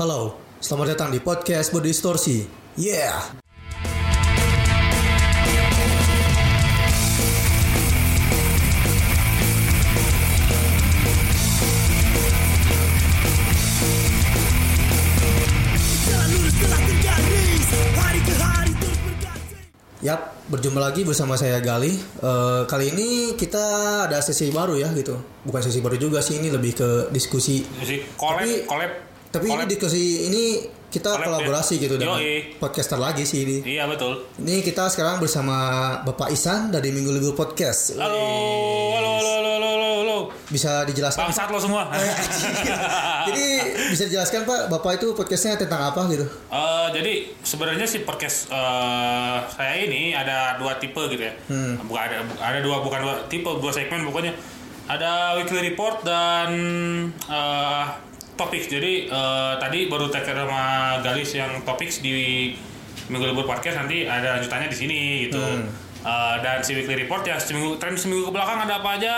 Halo, selamat datang di podcast Berdistorsi. Yeah! Yap, berjumpa lagi bersama saya Gali. Eh, kali ini kita ada sesi baru ya gitu. Bukan sesi baru juga sih, ini lebih ke diskusi. Musik collab, Tapi- collab. Tapi ini collab. diskusi ini kita Collab kolaborasi ya. gitu dengan Yoi. podcaster lagi sih ini. Iya betul. Ini kita sekarang bersama Bapak Isan dari Minggu Libur Podcast. Halo, halo, halo, halo, halo, halo, halo. Bisa dijelaskan? Bangsat lo semua. Eh, Jadi bisa dijelaskan Pak, Bapak itu podcastnya tentang apa gitu? Eh, jadi sebenarnya sih podcast eh, saya ini ada dua tipe gitu ya. Hmm. Bukan ada ada dua bukan dua tipe dua segmen pokoknya. Ada weekly report dan eh topik. Jadi eh, tadi baru tag sama Galis yang topik di Minggu Libur Podcast nanti ada lanjutannya di sini gitu. Hmm. Eh, dan si weekly report ya seminggu tren seminggu ke belakang ada apa aja.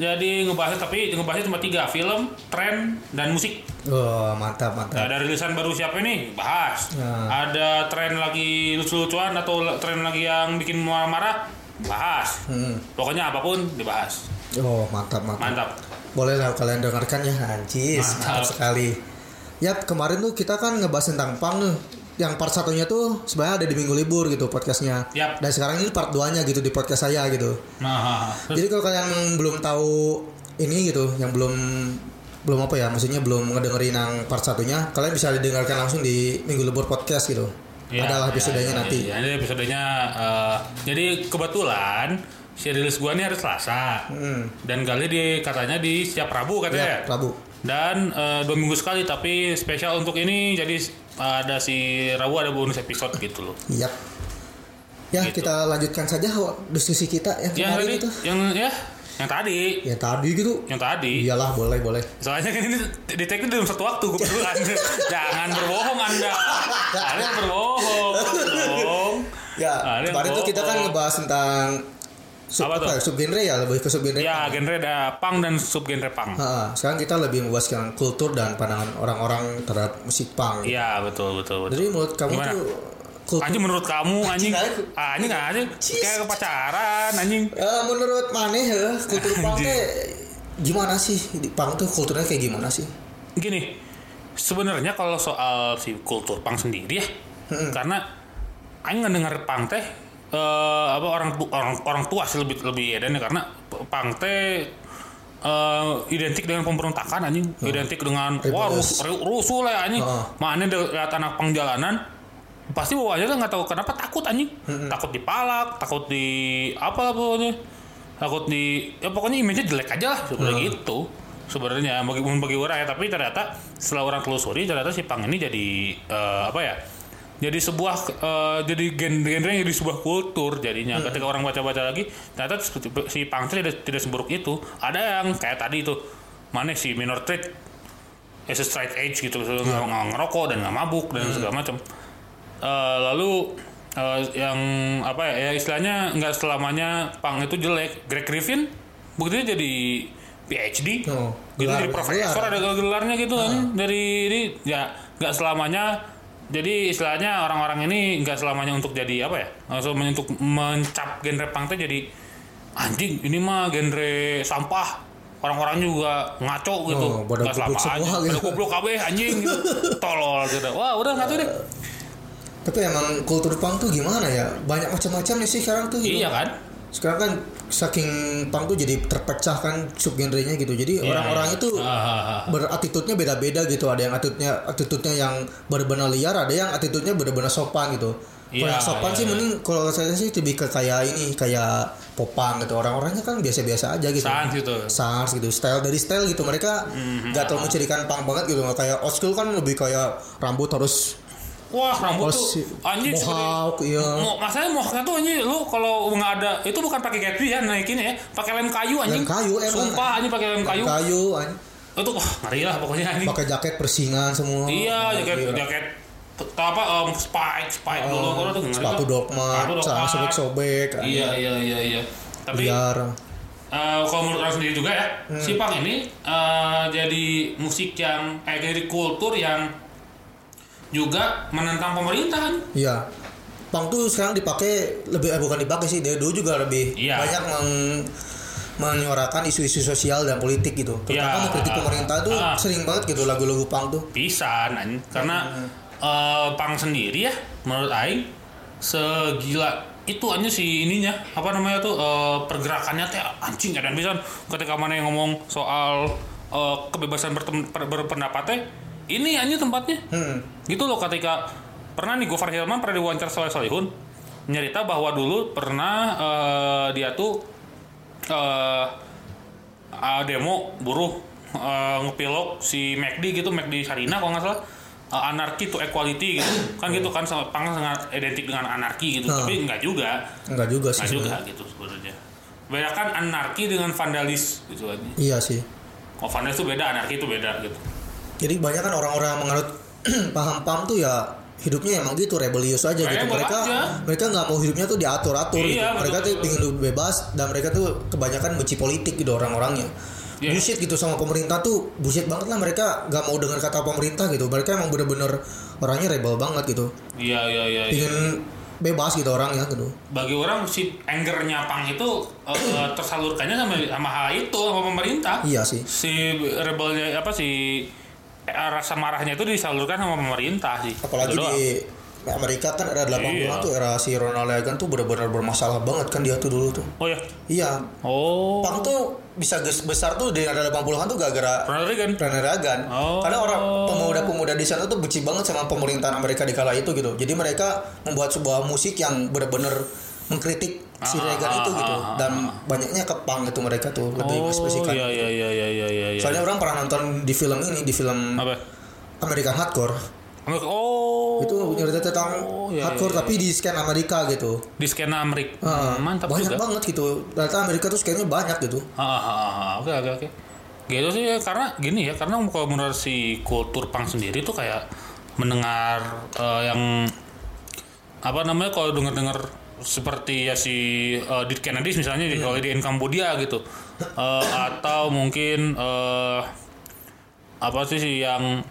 Jadi ngebahasnya tapi ngebahasnya cuma tiga film, tren, dan musik. Oh, mantap, mantap. Ada rilisan baru siapa ini? Bahas. Ya. Ada tren lagi lucu-lucuan atau tren lagi yang bikin marah-marah? Bahas. Hmm. Pokoknya apa pun dibahas. Oh, mantap, mantap. Mantap. Boleh lah kalian dengarkan ya, anjis. Mantap. Sekali. Yap, kemarin tuh kita kan ngebahas tentang pang nih. Yang part satunya tuh sebenarnya ada di minggu libur gitu podcastnya. Yap. Dan sekarang ini part 2 nya gitu di podcast saya gitu. Nah, Jadi kalau kalian belum tahu ini gitu, yang belum belum apa ya, maksudnya belum ngedengerin yang part satunya, kalian bisa didengarkan langsung di minggu libur podcast gitu. ya, Adalah ya, episodenya ya, nanti. Ya, ini episodenya eh, jadi kebetulan si rilis gua nih hari Selasa. Hmm. Dan kali di katanya di setiap Rabu katanya. Ya, Rabu. Dan eh, dua minggu sekali tapi spesial untuk ini jadi eh, ada si Rabu ada bonus episode gitu loh. Iya. Ya, Gitu. kita lanjutkan saja diskusi kita yang Yang kemarin tadi, itu. yang ya, yang tadi, Ya tadi gitu. yang tadi. Iyalah, boleh, boleh. Soalnya kan ini di take dalam satu waktu kebetulan. Jangan berbohong Anda. Anda berbohong. Ya, yang kemarin tuh kita kan ngebahas tentang sub, Apa tuh? subgenre ya, lebih ke subgenre. Ya, genre ada punk dan sub genre punk. Ha, sekarang kita lebih membahas tentang kultur dan pandangan orang-orang terhadap musik punk. Iya, betul betul betul. Jadi menurut kamu Gimana? tuh kultur Anjing menurut kamu anjing Anjing, Ah, anjing anjing kayak pacaran anjing. Eh, menurut maneh ya, kultur punk gimana sih? Di punk tuh kulturnya kayak gimana sih? Gini, sebenarnya kalau soal si kultur punk sendiri ya, karena Aing ngedenger punk teh eh, apa orang tu- orang orang tua sih lebih lebih edan ya karena punk teh eh, identik dengan pemberontakan anjing, identik dengan wah Rebellious. rusuh, ru- rusuh lah ya, anjing. Heeh. Mana lihat anak punk jalanan pasti bawahnya tuh nggak tahu kenapa takut anjing, takut dipalak, takut di apa pokoknya, takut di ya pokoknya image jelek aja lah sebenarnya gitu. Sebenarnya bagi bagi orang ya. Tapi ternyata setelah orang telusuri ternyata si pang ini jadi eh, apa ya jadi sebuah eh, jadi gen- genre jadi sebuah kultur jadinya. Ketika orang baca-baca lagi ternyata si pang itu tidak tidak seburuk itu. Ada yang kayak tadi itu mana si minor threat? As a straight edge gitu. Nggak nggak ngerokok dan nggak mabuk dan segala macam. Eh, lalu eh, yang apa ya, ya istilahnya nggak selamanya pang itu jelek. Greg Griffin buktinya jadi PhD Oh, gitu jadi profesor gelar. ada gelarnya gitu kan. Dari ini ya nggak selamanya jadi istilahnya orang-orang ini nggak selamanya untuk jadi apa ya nggak selamanya untuk mencap genre punk teh jadi anjing ini mah genre sampah orang-orang juga ngaco gitu Oh, nggak selamanya semua gitu. goblok kabeh anjing gitu tolol gitu wah udah ngaco deh Tapi emang kultur punk tuh gimana ya? Banyak macam-macam nih sih sekarang tuh. gitu. iya kan Sekarang kan saking punk tuh jadi terpecah kan subgenrenya gitu. Jadi Iya, orang-orang iya. itu Ah, ah, ah. beratitudenya beda-beda gitu. Ada yang attitude-nya attitude-nya yang benar-benar liar, ada yang attitude-nya benar-benar sopan gitu. Kalau Iya, yang sopan iya, sih iya. mending kalau saya sih lebih ke kayak ini, kayak popang gitu. Orang-orangnya kan biasa-biasa aja gitu. Sans gitu. Sans gitu. Style dari style gitu. Mereka Mhm. nggak terlalu mencirikan punk banget gitu. Kayak old school kan lebih kayak rambut harus Wah rambut Oh, tuh anjing mohawk, iya. Mo, masalahnya mohawknya tuh anjing lu kalau nggak ada itu bukan pakai Gatsby ya naikinnya ya, pakai lem kayu anjing. Lem kayu, emang. Sumpah anjing pakai lem kayu. kayu, anjing. Itu wah ngeri lah pokoknya anjing. pakai jaket persingan semua. Iya, jaket Gila. jaket apa um, spike spike dulu Oh, kalau tuh ngeri sepatu Sepatu celana dogmat. sobek-sobek. Iya iya iya iya. Tapi Liar. eh, kalau menurut orang sendiri juga ya, Hmm. si ini eh, jadi musik yang eh jadi kultur yang juga menentang pemerintahan. Iya. Punk tuh sekarang dipakai lebih eh, bukan dipakai sih, dia dulu juga lebih Iya. banyak meng- menyuarakan isu-isu sosial dan politik gitu. Terutama Iya. mengkritik pemerintah tuh Ah. sering banget gitu lagu-lagu punk tuh. Pisan anjing. karena eh, pang sendiri ya menurut aing segila itu aja si ininya apa namanya tuh eh, pergerakannya teh anjing dan bisa ketika mana yang ngomong soal eh, kebebasan berpendapat teh ini aja tempatnya. Hmm. gitu loh ketika pernah nih Gofar Hilman pernah diwawancara Soleh Solihun nyerita bahwa dulu pernah eh, dia tuh eh ah, demo buruh eh, ngepilok si McD gitu McD Sarina kalau nggak salah. Eh, anarki to equality gitu. Kan gitu kan sama pang sangat identik dengan anarki gitu. Hmm. tapi nggak juga. Enggak juga sih. nggak juga gitu sebenarnya. Bedakan anarki dengan vandalis gitu aja Iya sih. oh vandalis itu beda anarki itu beda gitu Jadi banyak kan orang-orang yang menganut paham paham tuh ya hidupnya emang gitu rebelius aja gitu. Mereka aja. mereka nggak mau hidupnya tuh diatur-atur gitu. Iya, Mereka betul, tuh ingin hidup bebas dan mereka tuh kebanyakan benci politik gitu orang-orangnya. Bullshit gitu sama pemerintah tuh bullshit banget lah mereka nggak mau dengar kata pemerintah gitu. Mereka emang bener-bener orangnya rebel banget gitu. iya iya iya iya. Ingin bebas gitu orangnya gitu. bagi orang si angernya pang itu eh, tersalurkannya sama sama hal itu sama pemerintah Iya sih. si rebelnya apa si eh, rasa marahnya itu disalurkan sama pemerintah sih Apalagi di Amerika kan era 80-an Iya. tuh era si Ronald Reagan tuh bener-bener bermasalah banget kan dia tuh dulu tuh. oh ya Iya, oh Pang tuh bisa besar tuh di era 80-an tuh gara-gara Ronald Reagan Ronald Reagan. Oh. Karena orang pemuda-pemuda di sana tuh benci banget sama pemerintahan Amerika di kala itu gitu. Jadi mereka membuat sebuah musik yang bener-bener mengkritik si Ah, Reagan ah, itu ah, gitu. ah, Dan banyaknya ke punk itu mereka tuh lebih oh spesifikan. iya iya iya iya iya iya iya. Soalnya orang pernah nonton di film ini, di film apa American Hardcore. oh Itu nyerita tentang Oh, iya, hardcore iya, tapi di scan Amerika gitu. di skena Amerika Ah, mantap banyak juga banget gitu. Ternyata Amerika tuh scan-nya banyak gitu. Ah, ah, ah, ah. oke oke oke gitu sih ya, karena gini ya karena kalau menurut si kultur pang sendiri tuh kayak mendengar eh, yang apa namanya kalau dengar seperti ya si eh, Dead Kennedys misalnya di kalau di in Cambodia gitu Eh, atau mungkin eh, apa sih sih yang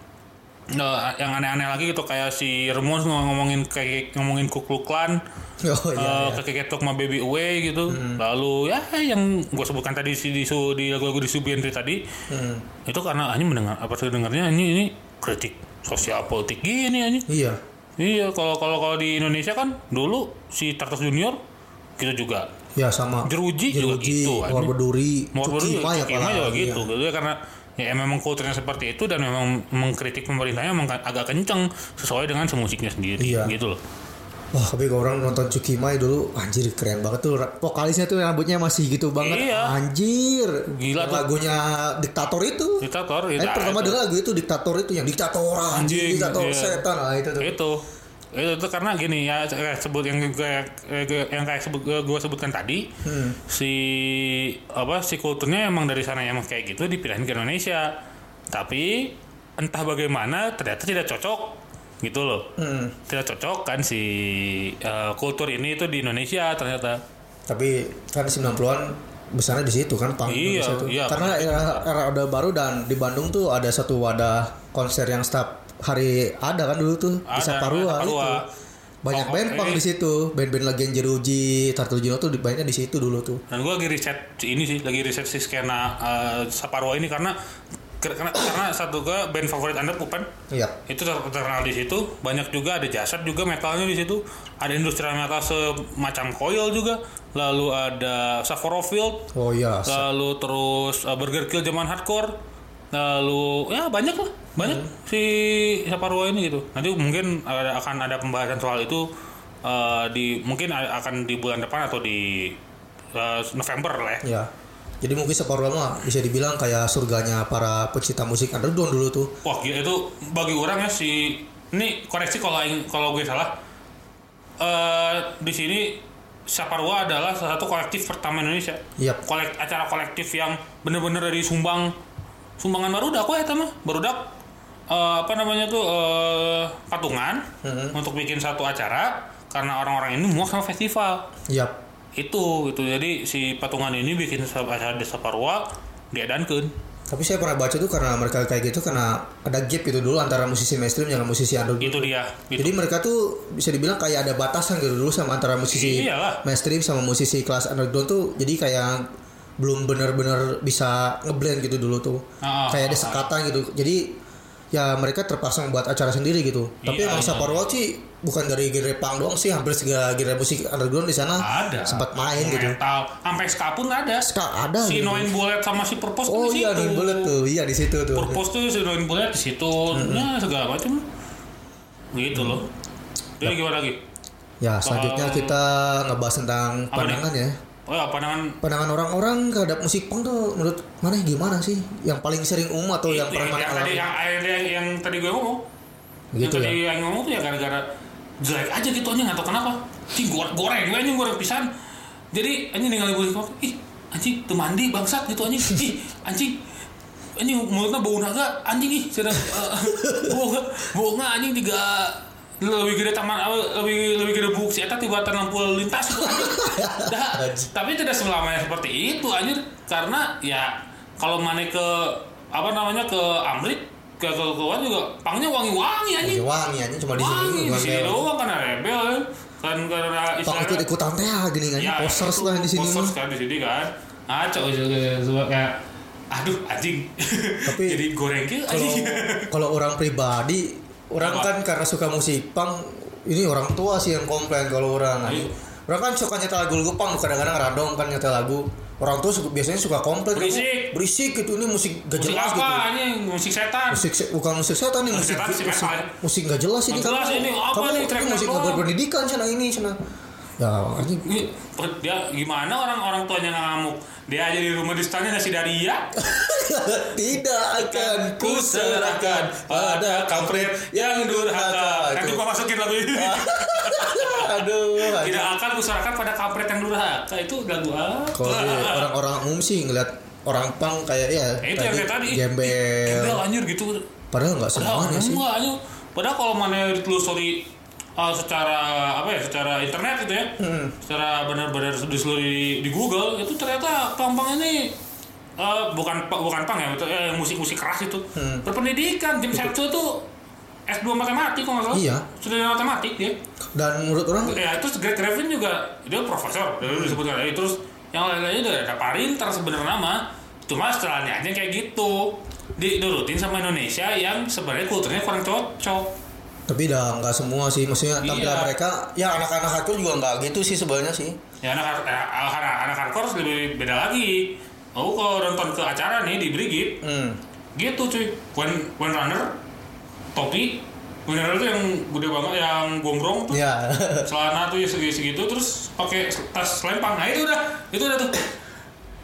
eh, yang aneh-aneh lagi gitu kayak si Ramones ngomongin kayak ngomongin Ku Klux Klan Oh iya. Eh, kakek ketok sama baby away gitu lalu ya yang gue sebutkan tadi si di su- di lagu-lagu di Subianti tadi Hmm. itu karena anjing mendengar apa sih dengarnya ini ini kritik sosial politik gini anjing Iya. Iya kalau kalau kalau di Indonesia kan dulu si Tartus Junior gitu juga Ya sama. Jeruji, juga Jeruji, gitu Mawar anjing. Berduri, mau Cuki berdua Mah ya Cukima kalau- juga iya. gitu gitu ya karena ya memang kulturnya seperti itu dan memang mengkritik pemerintahnya memang agak kenceng sesuai dengan semusiknya sendiri Iya. gitu loh Wah, tapi kalau orang nonton Cuki Mai dulu anjir keren banget tuh. Vokalisnya tuh rambutnya masih gitu banget. Iya. Anjir. Gila tuh. lagunya Diktator itu. diktator Eh, pertama itu. dengar lagu itu Diktator itu yang Diktator anjir, Anjing, Diktator iya. setan lah itu tuh. itu itu tuh karena gini ya kayak sebut yang kayak yang kayak sebut gue sebutkan tadi Hmm. si apa si kulturnya emang dari sana emang kayak gitu dipindahin ke Indonesia tapi entah bagaimana ternyata tidak cocok gitu loh Hmm. tidak cocok kan si eh, kultur ini itu di Indonesia ternyata Tapi kan 90-an besarnya di situ kan punk Iya, Indonesia iya. Karena era, era Orde Baru dan di Bandung tuh ada satu wadah konser yang setiap hari ada kan dulu tuh di Ada, Saparua, Saparua. itu. Banyak Oh, band oke. punk di situ, band-band lagi yang Jeruji, Tartul Juno tuh di- banyak di situ dulu tuh. dan gue lagi riset ini sih lagi riset si skena eh, Saparua ini karena karena, karena satu ke band favorit anda Pupen Iya. itu ter- terkenal di situ banyak juga ada jasad juga metalnya di situ ada industrial metal semacam coil juga lalu ada Sapporofield Oh iya. lalu terus uh, Burger Kill zaman hardcore lalu ya banyak lah banyak si Saparua ini gitu nanti mungkin ada, akan ada pembahasan soal itu uh, di mungkin akan di bulan depan atau di uh, November lah ya Ya. Jadi mungkin Saparua mah bisa dibilang kayak surganya para pecinta musik underground dulu tuh. Wah gila itu bagi orang ya si ini koreksi kalau kalau gue salah. Eh di sini Saparua adalah salah satu kolektif pertama Indonesia. Yap. Kolek acara kolektif yang bener-bener dari sumbang sumbangan barudak kok ya teman barudak eh, apa namanya tuh eh, patungan untuk bikin satu acara karena orang-orang ini muak sama festival Yap. Itu itu jadi si patungan ini bikin acara di Saparua diadankeun Tapi saya pernah baca tuh karena mereka kayak gitu karena ada gap gitu dulu antara musisi mainstream dengan musisi underground. Itu dia. Gitu. Jadi mereka tuh bisa dibilang kayak ada batasan gitu dulu sama antara musisi Iyalah. mainstream sama musisi kelas underground tuh jadi kayak belum benar-benar bisa ngeblend gitu dulu tuh. Ah, kayak ada ah, sekatan gitu. Jadi ya mereka terpaksa membuat acara sendiri gitu. Tapi Iya, emang iya. Saparwal sih bukan dari genre punk doang sih, hampir segala genre musik underground di sana ada. sempat main gitu. Metal. Sampai ska pun ada. Ska ada Si gitu. Noin Bullet sama si Purpose Oh di iya, nih boleh tuh. Iya di situ tuh. Purpose tuh si Noin Bullet di situ. Ya segala macam. Gitu loh. Jadi gimana lagi? Ya, selanjutnya Kalau- kita ngebahas tentang pandangan ya. Oh ya pandangan Pandangan orang-orang terhadap musik punk tuh menurut mana gimana sih? Yang paling sering umum atau yang pernah yang, yang, yang, yang, yang tadi gue ngomong. Begitu yang tadi ya. yang ngomong tuh ya gara-gara jelek aja gitu anjing atau kenapa? Cing goreng goreng gue anjing goreng pisan. Jadi anjing musik punk, ih anjing teu mandi bangsat gitu anjing. Ih anjing anjing mulutnya bau naga anjing ih sedang uh, bau bau anjing tiga lebih gede taman lebih lebih gede buk si eta tibatan lampu lalu lintas. Dah, tapi tidak selamanya seperti itu anjir karena ya kalau mana ke apa namanya ke Amrik ke keluar juga pangnya wangi-wangi anjing Wangi wangi aja cuma di sini wangi di sini doang karena rebel kan karena istilahnya ikut ikutan teh ah, gini kan Ya, posters itu lah di sini mah. posters kan di sini kan ngaco juga semua kayak aduh anjing Tapi- jadi goreng Kalau anjing kalau orang pribadi, orang Apa? kan karena suka musik punk, ini orang tua sih yang komplain kalau orang. Iya. Orang kan suka nyetel lagu-lagu punk, kadang-kadang random kan nyetel lagu. Orang tua suka- biasanya suka komplain Berisik. berisik gitu ini musik gak musik jelas apa gitu. anjing musik setan. Musik se- bukan musik setan nih musik Musik musik, musik nggak jelas ini. Jelas ini, apa kamu nih, ini track musik nggak berpendidikan sana ini sana ya ini Ini, dia gimana orang orang tuanya ngamuk? Dia aja di rumah di stanya nasi daria tidak akan ku serahkan pada kampret yang durhaka. Nanti gua masukin lagu ini aduh tidak akan kuserahkan pada kampret yang durhaka itu lagu apa kalau orang-orang umum sih ngeliat orang pang kayak ya Ya, itu yang kayak tadi gembel gembel anjir gitu padahal nggak Padahal semuanya sih enggak anjing. Padahal kalau mana ditelusuri uh, secara apa ya, secara internet gitu ya. Hmm. Secara benar-benar ditelusuri di, di Google itu ternyata pang-pang ini uh, bukan bukan pang ya, betul eh, musik-musik keras itu. Hmm. Berpendidikan Jim Sepso tuh S2 matematik kalau nggak salah. Iya. Sudah matematik dia. dan menurut orang Ya terus Greg Graffin juga dia profesor, dia disebutkan. Eh, Terus yang lain-lainnya udah ada parinter sebenarnya nama. Cuma setelahnya aja kayak gitu. Didurutin sama Indonesia yang sebenarnya kulturnya kurang cocok. tapi dah nggak semua sih maksudnya tampilan Iya. mereka ya anak-anak hardcore juga nggak gitu sih sebenarnya sih Ya anak eh, anak, anak hardcore lebih beda lagi. Aku kalau nonton ke acara nih di Brigit, hmm. gitu cuy. When when runner topi, runner tuh yang gede banget, yang gombrong tuh. ya celana tuh ya segi segitu terus pakai tas selempang nah itu udah itu udah tuh.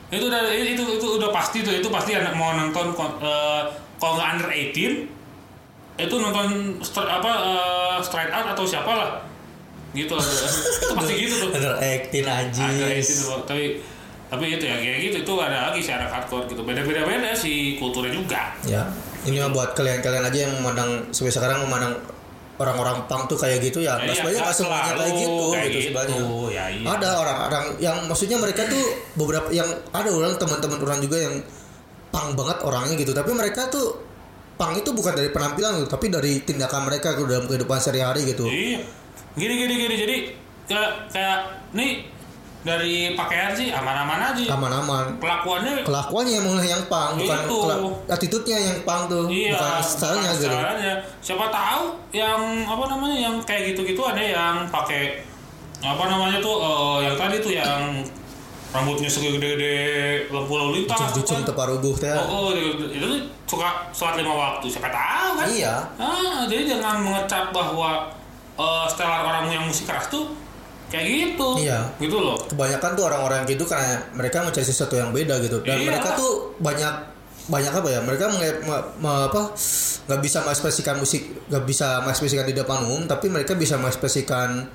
Itu udah itu itu udah pasti tuh itu pasti anak mau nonton eh, kalau nggak under 18 itu nonton str- apa eh, straight out atau siapa lah gitu lah itu pasti gitu tuh. Under acting under 18 anjis tuh tapi tapi itu ya kayak gitu itu ada lagi si anak hardcore gitu. Beda beda beda si kulturnya juga. Ya ini mah buat kalian-kalian aja yang memandang sampai sekarang memandang orang-orang punk tuh kayak gitu ya nggak Iya, sebanyak nggak semuanya kayak gitu kayak gitu gitu. sebanyak Ya, iya. ada orang-orang yang maksudnya mereka tuh beberapa yang ada orang teman-teman orang juga yang punk banget orangnya gitu tapi mereka tuh punk itu bukan dari penampilan gitu, tapi dari tindakan mereka gitu, dalam kehidupan sehari-hari gitu Iya. Gini gini gini jadi kayak kayak nih dari pakaian sih aman-aman aja. aman-aman Kelakuannya kelakuannya emang yang punk bukan Itu. attitude-nya yang punk tuh iya. bukan stylenya gitu. Siapa tahu yang apa namanya yang kayak gitu-gitu ada yang pakai apa namanya tuh eh, yang tadi tuh yang rambutnya segede-gede lalu lintas Dicum kan. teparuguh teh Oh, oh, itu, suka sholat lima waktu siapa tahu kan iya Ah, jadi jangan mengecap bahwa uh, setelan orang yang musik keras tuh kayak gitu. Iya. Gitu loh. kebanyakan tuh orang-orang gitu karena mereka mencari sesuatu yang beda gitu dan Iya. mereka tuh banyak banyak apa ya mereka me- me- apa nggak bisa mengekspresikan musik nggak bisa mengekspresikan di depan umum tapi mereka bisa mengekspresikan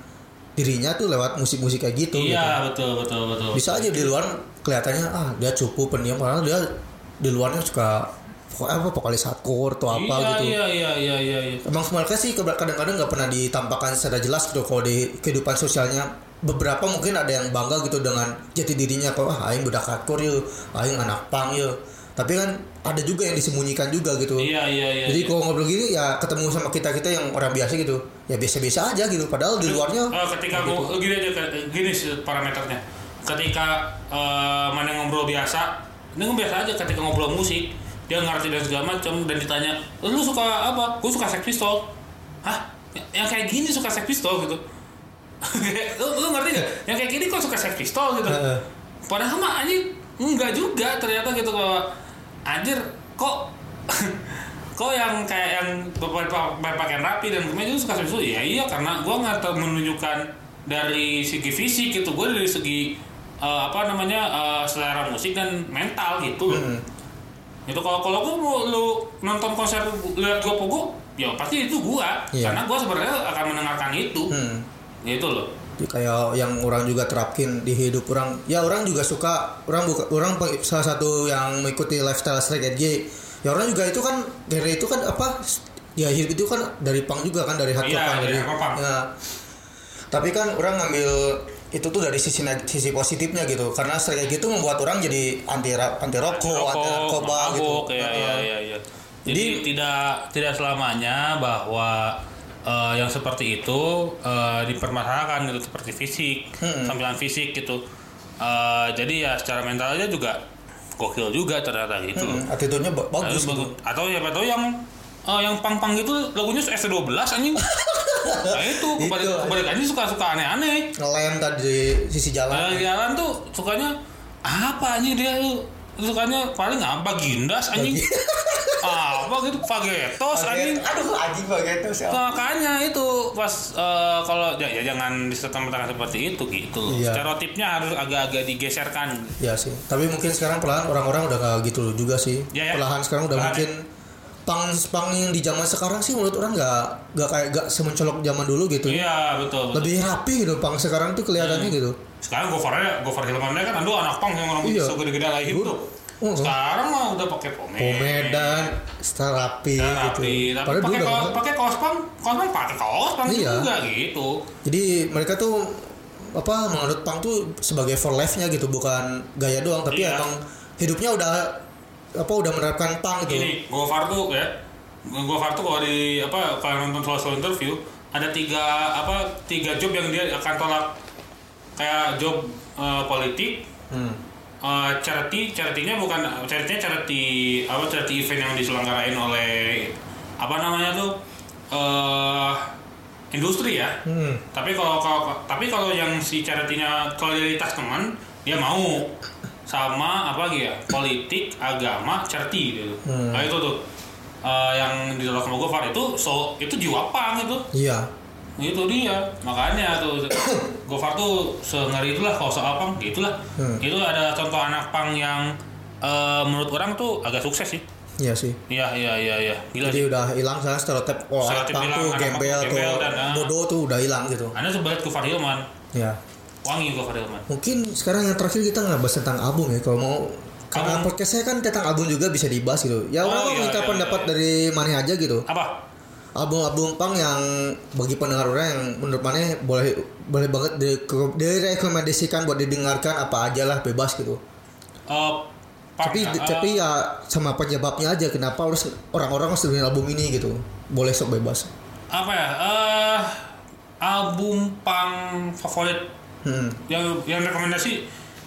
dirinya tuh lewat musik-musik kayak gitu gitu. Iya, betul betul betul. bisa aja di luar kelihatannya ah dia cupu pendiam padahal dia di luarnya suka apa vokalis hardcore atau apa iya, gitu Iya, iya, iya, iya, iya. Emang mereka sih kadang-kadang nggak pernah ditampakkan secara jelas gitu kalau di kehidupan sosialnya beberapa mungkin ada yang bangga gitu dengan jati dirinya kok ah aing budak hardcore yuk aing anak pang yuk tapi kan ada juga yang disembunyikan juga gitu Iya iya iya. jadi iya. kalau ngobrol gini ya ketemu sama kita kita yang orang biasa gitu ya biasa-biasa aja gitu padahal di luarnya Eh, ketika gitu. gini aja gini sih parameternya. Ketika eh, mana ngobrol biasa, ini biasa aja ketika ngobrol musik, dia ngerti dan segala macam dan ditanya, "Lu suka apa?" "Gue suka Sex Pistol." "Hah? Yang kayak gini suka Sex Pistol gitu." lu, lu ngerti gak? Yang kayak gini kok suka Sex Pistol gitu. Padahal mah anjing enggak juga ternyata gitu kalau anjir kok kok yang kayak yang berpa- berpakaian rapi dan kemeja itu suka susu ya iya karena gua nggak tahu menunjukkan dari segi fisik gitu gue dari segi eh, apa namanya eh, selera musik dan mental gitu loh Hmm. Itu kalau kalau gua mau lu nonton konser lihat gua pogo ya pasti itu gua Iya. karena gua sebenarnya akan mendengarkan itu Hmm. gitu loh Jadi kayak yang orang juga terapkin di hidup orang ya orang juga suka orang buka orang salah satu yang mengikuti lifestyle straight edge ya orang juga itu kan dari itu kan apa ya hidup itu kan dari pang juga kan dari hardcore Iya, kan dari dari ya. tapi kan orang ngambil itu tuh dari sisi sisi positifnya gitu karena straight edge itu membuat orang jadi anti anti rokok anti narkoba gitu ya, ya, Heeh. ya, ya. Jadi, tidak tidak selamanya bahwa eh, yang seperti itu eh, dipermasalahkan gitu seperti fisik, Hmm. tampilan fisik gitu. Eh, jadi ya secara mental aja juga gokil juga ternyata gitu. Hmm, attitude-nya bagus gitu. bagus. Atau siapa tahu yang eh, yang pang-pang gitu lagunya S12 anjing. nah itu kebalikannya suka-suka aneh-aneh. ngelem tadi di sisi jalan. Nah, jalan tuh sukanya apa anjing dia? Tuh sukanya paling apa gindas anjing. Apa gitu fagetos anjing. Aduh anjing bagian itu makanya itu pas eh, kalau ya, ya jangan disertakan seperti itu gitu. Iya. stereotipnya harus agak-agak digeserkan. Ya sih, tapi mungkin sekarang perlahan orang-orang udah gak gitu juga sih. Ya, ya. Perlahan sekarang udah Perlahan, mungkin pang pang yang di zaman sekarang sih menurut orang nggak nggak kayak gak semencolok zaman dulu gitu. iya betul, betul. Lebih rapi gitu pang sekarang tuh kelihatannya gitu. sekarang Gofarnya Gofar Hilmannya kan aduh anak pang yang orang Iya. bisa gede-gede lagi Gua- tuh Oh, sekarang mah udah pakai pomade Pomedan, style rapi Ya, gitu. rapi. Tapi pakai kaos, pakai kaos pang, kaos pang pakai kaos pang Iya. juga gitu. Jadi mereka tuh apa menurut pang tuh sebagai for life-nya gitu, bukan gaya doang, tapi Iya. emang hidupnya udah apa udah menerapkan pang gitu. Ini Gofar tuh ya, Gofar tuh kalau di apa kalau nonton salah satu interview ada tiga apa tiga job yang dia akan tolak kayak job eh, politik, Hmm. eh, charity, charity-nya bukan charity-nya charity apa charity event yang diselenggarain oleh apa namanya tuh eh industri ya. Hmm. Tapi kalau, kalau tapi kalau yang si charity-nya kalau dari tas teman dia mau sama apa lagi ya politik agama charity gitu. Hmm. Nah itu tuh eh, yang ditolak sama Gofar itu so itu jiwa pang itu Iya. itu dia makanya tuh Gofar tuh sengeri itulah kalau soal pang gitulah Hmm. itu ada contoh anak pang yang eh, menurut orang tuh agak sukses sih Iya sih. iya iya iya iya gila Jadi sih udah hilang sekarang stereotip oh Stereotip tuh gembel tuh tuh gembel dan, ah. bodoh tuh udah hilang gitu. anda sebaliknya Gofar Hilman Ya. Wangi Gofar Hilman Mungkin sekarang yang terakhir kita nggak bahas tentang album ya. Kalau mau karena podcastnya kan tentang album juga bisa dibahas gitu. Ya Oh, orang iya, minta iya, pendapat iya. dari mana aja gitu. apa Album-album pang yang bagi pendengar orang yang menurut mana boleh boleh banget di, direkomendasikan buat didengarkan apa aja lah bebas gitu. Pang, Tapi eh, tapi ya sama penyebabnya aja kenapa harus orang-orang harus dengerin album ini gitu. Boleh sok bebas. apa ya eh album pang favorit Hmm. yang yang rekomendasi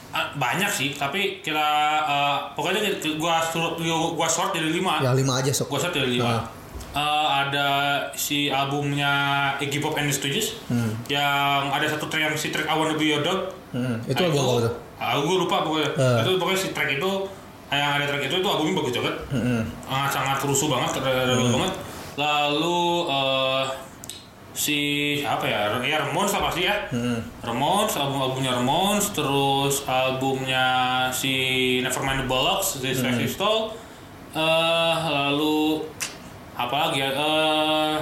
ah, banyak sih tapi kita eh, pokoknya kita- gua suruh gua short dari lima Ya lima aja sok. gua short dari lima Nah. Eh, ada si albumnya Iggy Pop and the Stooges Hmm. yang ada satu track yang si track I Wanna Be Your Dog Hmm. Itu Nah, album apa tuh? ah, gua lupa pokoknya Eh. itu pokoknya si track itu yang ada track itu itu albumnya bagus banget Hmm. sangat sangat rusuh banget terlalu banget lalu eh, si apa ya ya Ramones lah pasti ya Hmm. Ramones album albumnya Ramones terus albumnya si Nevermind the Bollocks di Sex Pistol eh lalu apa lagi ya eh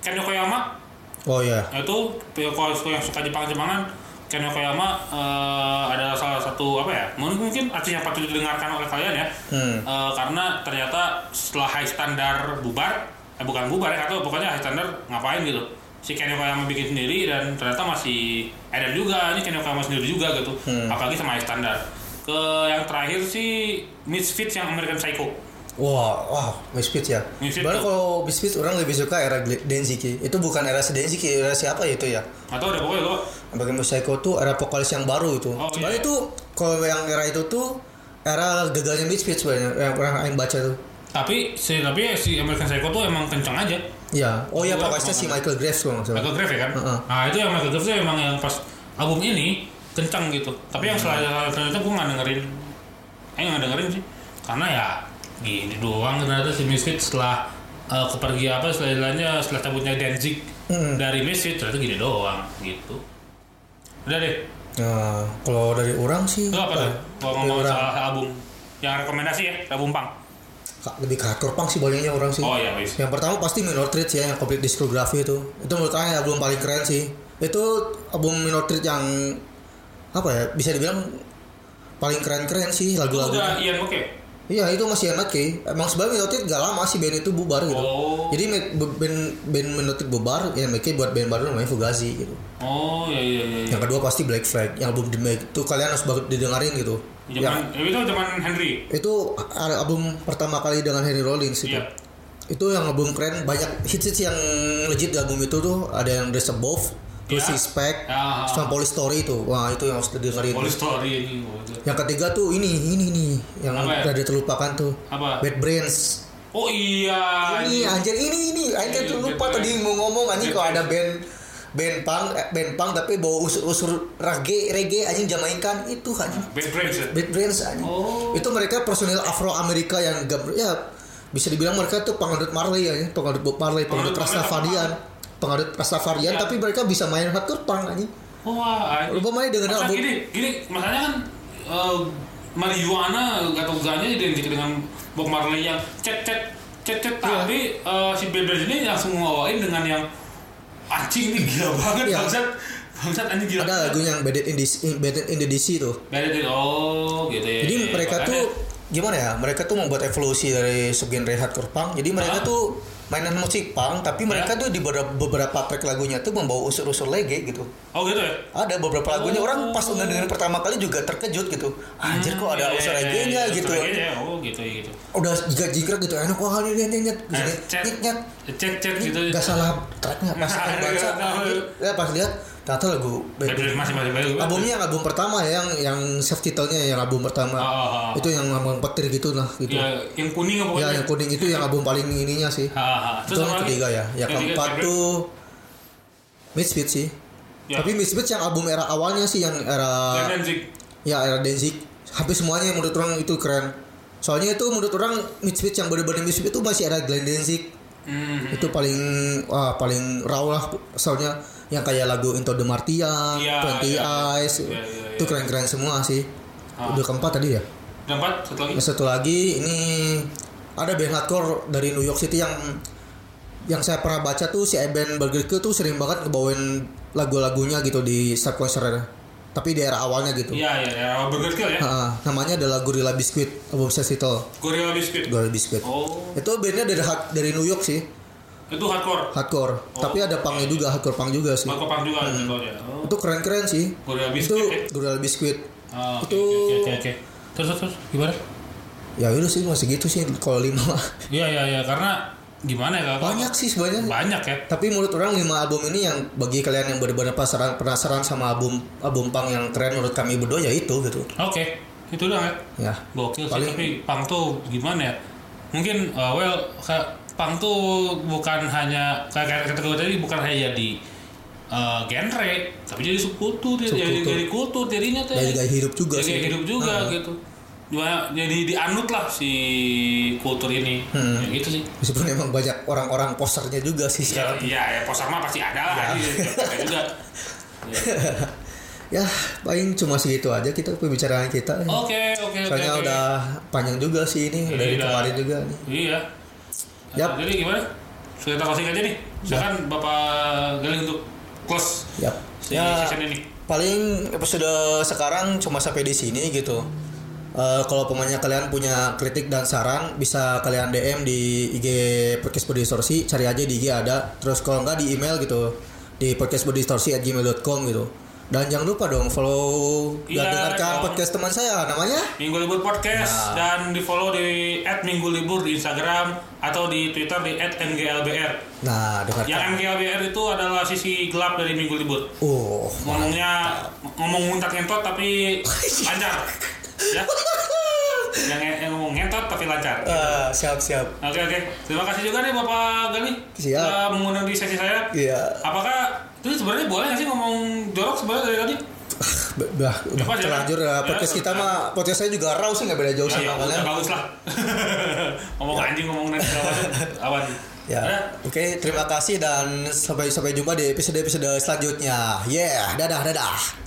Ken Yokoyama Oh ya. Nah, itu kalau yang suka Jepang-Jepangan Ken Yokoyama eh, adalah salah satu apa ya mungkin mungkin artis yang patut didengarkan oleh kalian ya Hmm. Eh, karena ternyata setelah high standar bubar eh bukan bubar ya atau pokoknya high standar ngapain gitu si Ken Yokoyama bikin sendiri dan ternyata masih ada juga ini Ken Yokoyama sendiri juga gitu Hmm. apalagi sama high standar ke yang terakhir sih Misfits yang American Psycho. Wah, wah, Misfits ya. Misfits Baru kalau Misfits orang lebih suka era Denziki. Itu bukan era si Denziki, era siapa itu ya? Atau ada pokoknya lo Bagaimana Psycho tuh era vokalis yang baru itu. Oh, Sebenarnya iya. itu kalau yang era itu tuh era gagalnya Misfits sebenarnya yang pernah Aing baca tuh. Tapi si tapi si American Psycho tuh emang kencang aja. Iya. Oh iya, vokalisnya si Michael Graves kalau nggak salah. Michael Graves ya kan? Heeh. Nah itu yang Michael Graves tuh emang yang pas album ini kencang gitu. Tapi yang selanjutnya selanjutnya gue nggak dengerin. Eh nggak dengerin sih. Karena ya gini doang ternyata si Misfits setelah eh, kepergi apa istilahnya setelah cabutnya Danzig Hmm. dari Misfits ternyata gini doang gitu. Udah deh. Nah, kalau dari orang sih Itu apa tuh? Kalau Dari ngomong soal album yang rekomendasi ya, album punk. Lebih ke hardcore punk sih banyaknya orang sih. Oh iya, wis. Yang pertama pasti Minor Threat ya, yang complete discography itu. Itu menurut saya album paling keren sih. Itu album Minor Threat yang apa ya? Bisa dibilang paling keren-keren sih Itu lagu-lagunya. udah Ian oke. Iya itu masih enak Ki. Emang sebenarnya Minor Threat gak lama sih band itu bubar gitu. Oh. Jadi band band Minor Threat bubar, ya mereka buat band baru namanya Fugazi gitu. Oh iya iya iya. iya. Yang kedua pasti Black Flag, yang album The itu kalian harus banget didengarin gitu. Zaman Ya, itu zaman Henry. itu a- album pertama kali dengan Henry Rollins itu. Iya. Itu yang album keren, banyak hits-hits yang legit di album itu tuh ada yang Dress Above, terus Ya. Respect, Ya. sama Police Story itu. Wah, itu yang harus didengerin. Police Story ini. Yang ketiga tuh ini, ini nih, yang Apa ya? rada terlupakan tuh. Apa? Bad Brains. Oh iya. Ini anjir ini ini, kan tuh Iya, lupa Bad tadi mau ngomong Bad kalau ada band band punk, eh, band punk tapi bawa usur-usur reggae, reggae anjing Jamaikan itu anjing. Bad Brains ya. Bad Brains anjing. Oh. Itu mereka personil Afro Amerika yang ya bisa dibilang mereka tuh pengadut Marley ya, pengadut Bob Marley, pengadut Rastafarian. Pengadut Rastafarian Ya. tapi mereka bisa main hardcore punk anjing. Wah. anjing. Lupa main dengan album. gini, gini, masalahnya kan eh, marijuana atau ganja identik dengan Bob Marley yang cet cet cet cet tapi eh, si Brains ini langsung ngawain dengan yang anjing ini gila banget Iya. bangsat bangsat anjing gila. Ada lagu yang Bad in the, Bad in the DC tuh. Bad Brains, oh gitu ya. Jadi mereka Makanya- tuh gimana ya? Mereka tuh membuat evolusi dari subgenre hardcore punk. Jadi mereka Ah. tuh mainan musik punk, tapi mereka tuh di beberapa, beberapa track lagunya tuh membawa unsur-unsur reggae gitu. Oh gitu ya. Ada beberapa lagunya Oh. orang pas dengerin pertama kali juga terkejut gitu. Anjir kok ada Iya, unsur iya, reggae-nya iya, gitu. unsur reggae-nya, Oh gitu ya gitu. Udah jingkrak gitu enak wah ini ini nyet nyet nyet nyet. Cet gitu. Gak salah tracknya pas baca. iya, iya. Ya pas lihat ternyata lagu masih masih bagus. albumnya album pertama ya yang yang self titelnya yang album pertama. Ah, ah, ah. Itu yang ngomong petir gitu lah gitu. Ya, yang kuning apa Ya yang kuning itu yang album paling ininya sih. Ah, ah. Itu yang ketiga ya. Yang keempat tuh Misfits sih. Ya. Tapi Misfits yang album era awalnya sih yang era ya era Danzig. Hampir semuanya menurut orang itu keren. Soalnya itu menurut orang Misfits yang bener-bener Misfits itu masih era Glenn Danzig. Hmm. Itu paling wah paling raw lah soalnya yang kayak lagu Into the Martian, Iya, Twenty iya, iya. Eyes, Iya, iya, itu iya. keren-keren semua sih. Ah. Udah keempat tadi ya. Dan empat satu lagi. Satu lagi ini ada band hardcore dari New York City yang yang saya pernah baca tuh si Eben Burger Kill tuh sering banget ngebawain lagu-lagunya gitu di start konsernya. Tapi di era awalnya gitu. Iya iya ya. Burger Kill ya. Ha, namanya adalah Gorilla Biscuit, album title Gorilla Biscuit. Gorilla Biscuit. Oh, Itu bandnya dari dari New York sih, itu hardcore. hardcore. Tapi ada punknya juga, hardcore punk juga sih. Hardcore punk juga ya. Oh. Itu keren-keren sih. Gorilla Itu Biscuit. ya? Gorilla Biscuit. Oh, oke, itu- oke oke oke. Terus terus terus gimana? Ya udah sih masih gitu sih kalau lima. Iya iya iya karena gimana ya kalau banyak sih sebenarnya. banyak ya. Tapi menurut orang lima album ini yang bagi kalian yang benar-benar penasaran, penasaran sama album album punk yang keren menurut kami berdua ya itu gitu. Oke, itu doang ya. Ya. Gokil sih, Paling- tapi punk tuh gimana ya? Mungkin uh, well punk tuh bukan hanya kayak kata gue tadi bukan hanya jadi uh, genre, tapi jadi subkultur, jadi Subkultur. jadi kultur jadinya tuh. Dari gaya hidup juga Jadi sih. hidup juga Nah. gitu. Cuma jadi dianut lah si kultur ini. Hmm. Ya, gitu sih. Meskipun emang banyak orang-orang posternya juga sih Ya, sekarang. iya, ya, poster mah pasti ada lah. Iya, ada juga. Ya, paling cuma segitu aja kita pembicaraan kita. Oke, oke, oke. Soalnya oke. udah panjang juga sih ini, Iya, dari udah. kemarin juga nih. Iya. Yap. Jadi gimana? Sudah kita closing aja nih. Silakan Bapak Galing untuk close Yap. si Ya, session ini. paling episode sekarang cuma sampai di sini gitu. Eh, kalau pemainnya kalian punya kritik dan saran bisa kalian DM di IG podcast body distorsi cari aja di IG ada terus kalau nggak di email gitu di podcast body distorsi@gmail.com gitu Dan jangan lupa dong follow dan Iya, dengarkan dong. podcast teman saya namanya Minggu Libur Podcast Nah. dan di follow di @minggu libur di Instagram atau di Twitter di @mglbr. Nah, dengarkan. Yang MGLBR itu adalah sisi gelap dari Minggu Libur. Oh, Ngomongnya ngomong ngentot ngentot tapi lancar. Ya. yang, yang ngomong ngentot tapi lancar. Ah, siap siap. Oke oke. Terima kasih juga nih Bapak Gani Siap. sudah mengundang di sesi saya. Iya. Apakah itu sebenarnya boleh nggak sih ngomong jorok sebenarnya dari tadi? Bah, udah aja? terlanjur ya. Podcast Ya, kita mah podcast saya juga raw sih nggak beda jauh ya, sama udah kalian. bagus lah. ngomong anjing ngomong nanti. Apa? Ya, oke terima kasih dan sampai sampai jumpa di episode episode selanjutnya. Yeah, dadah dadah.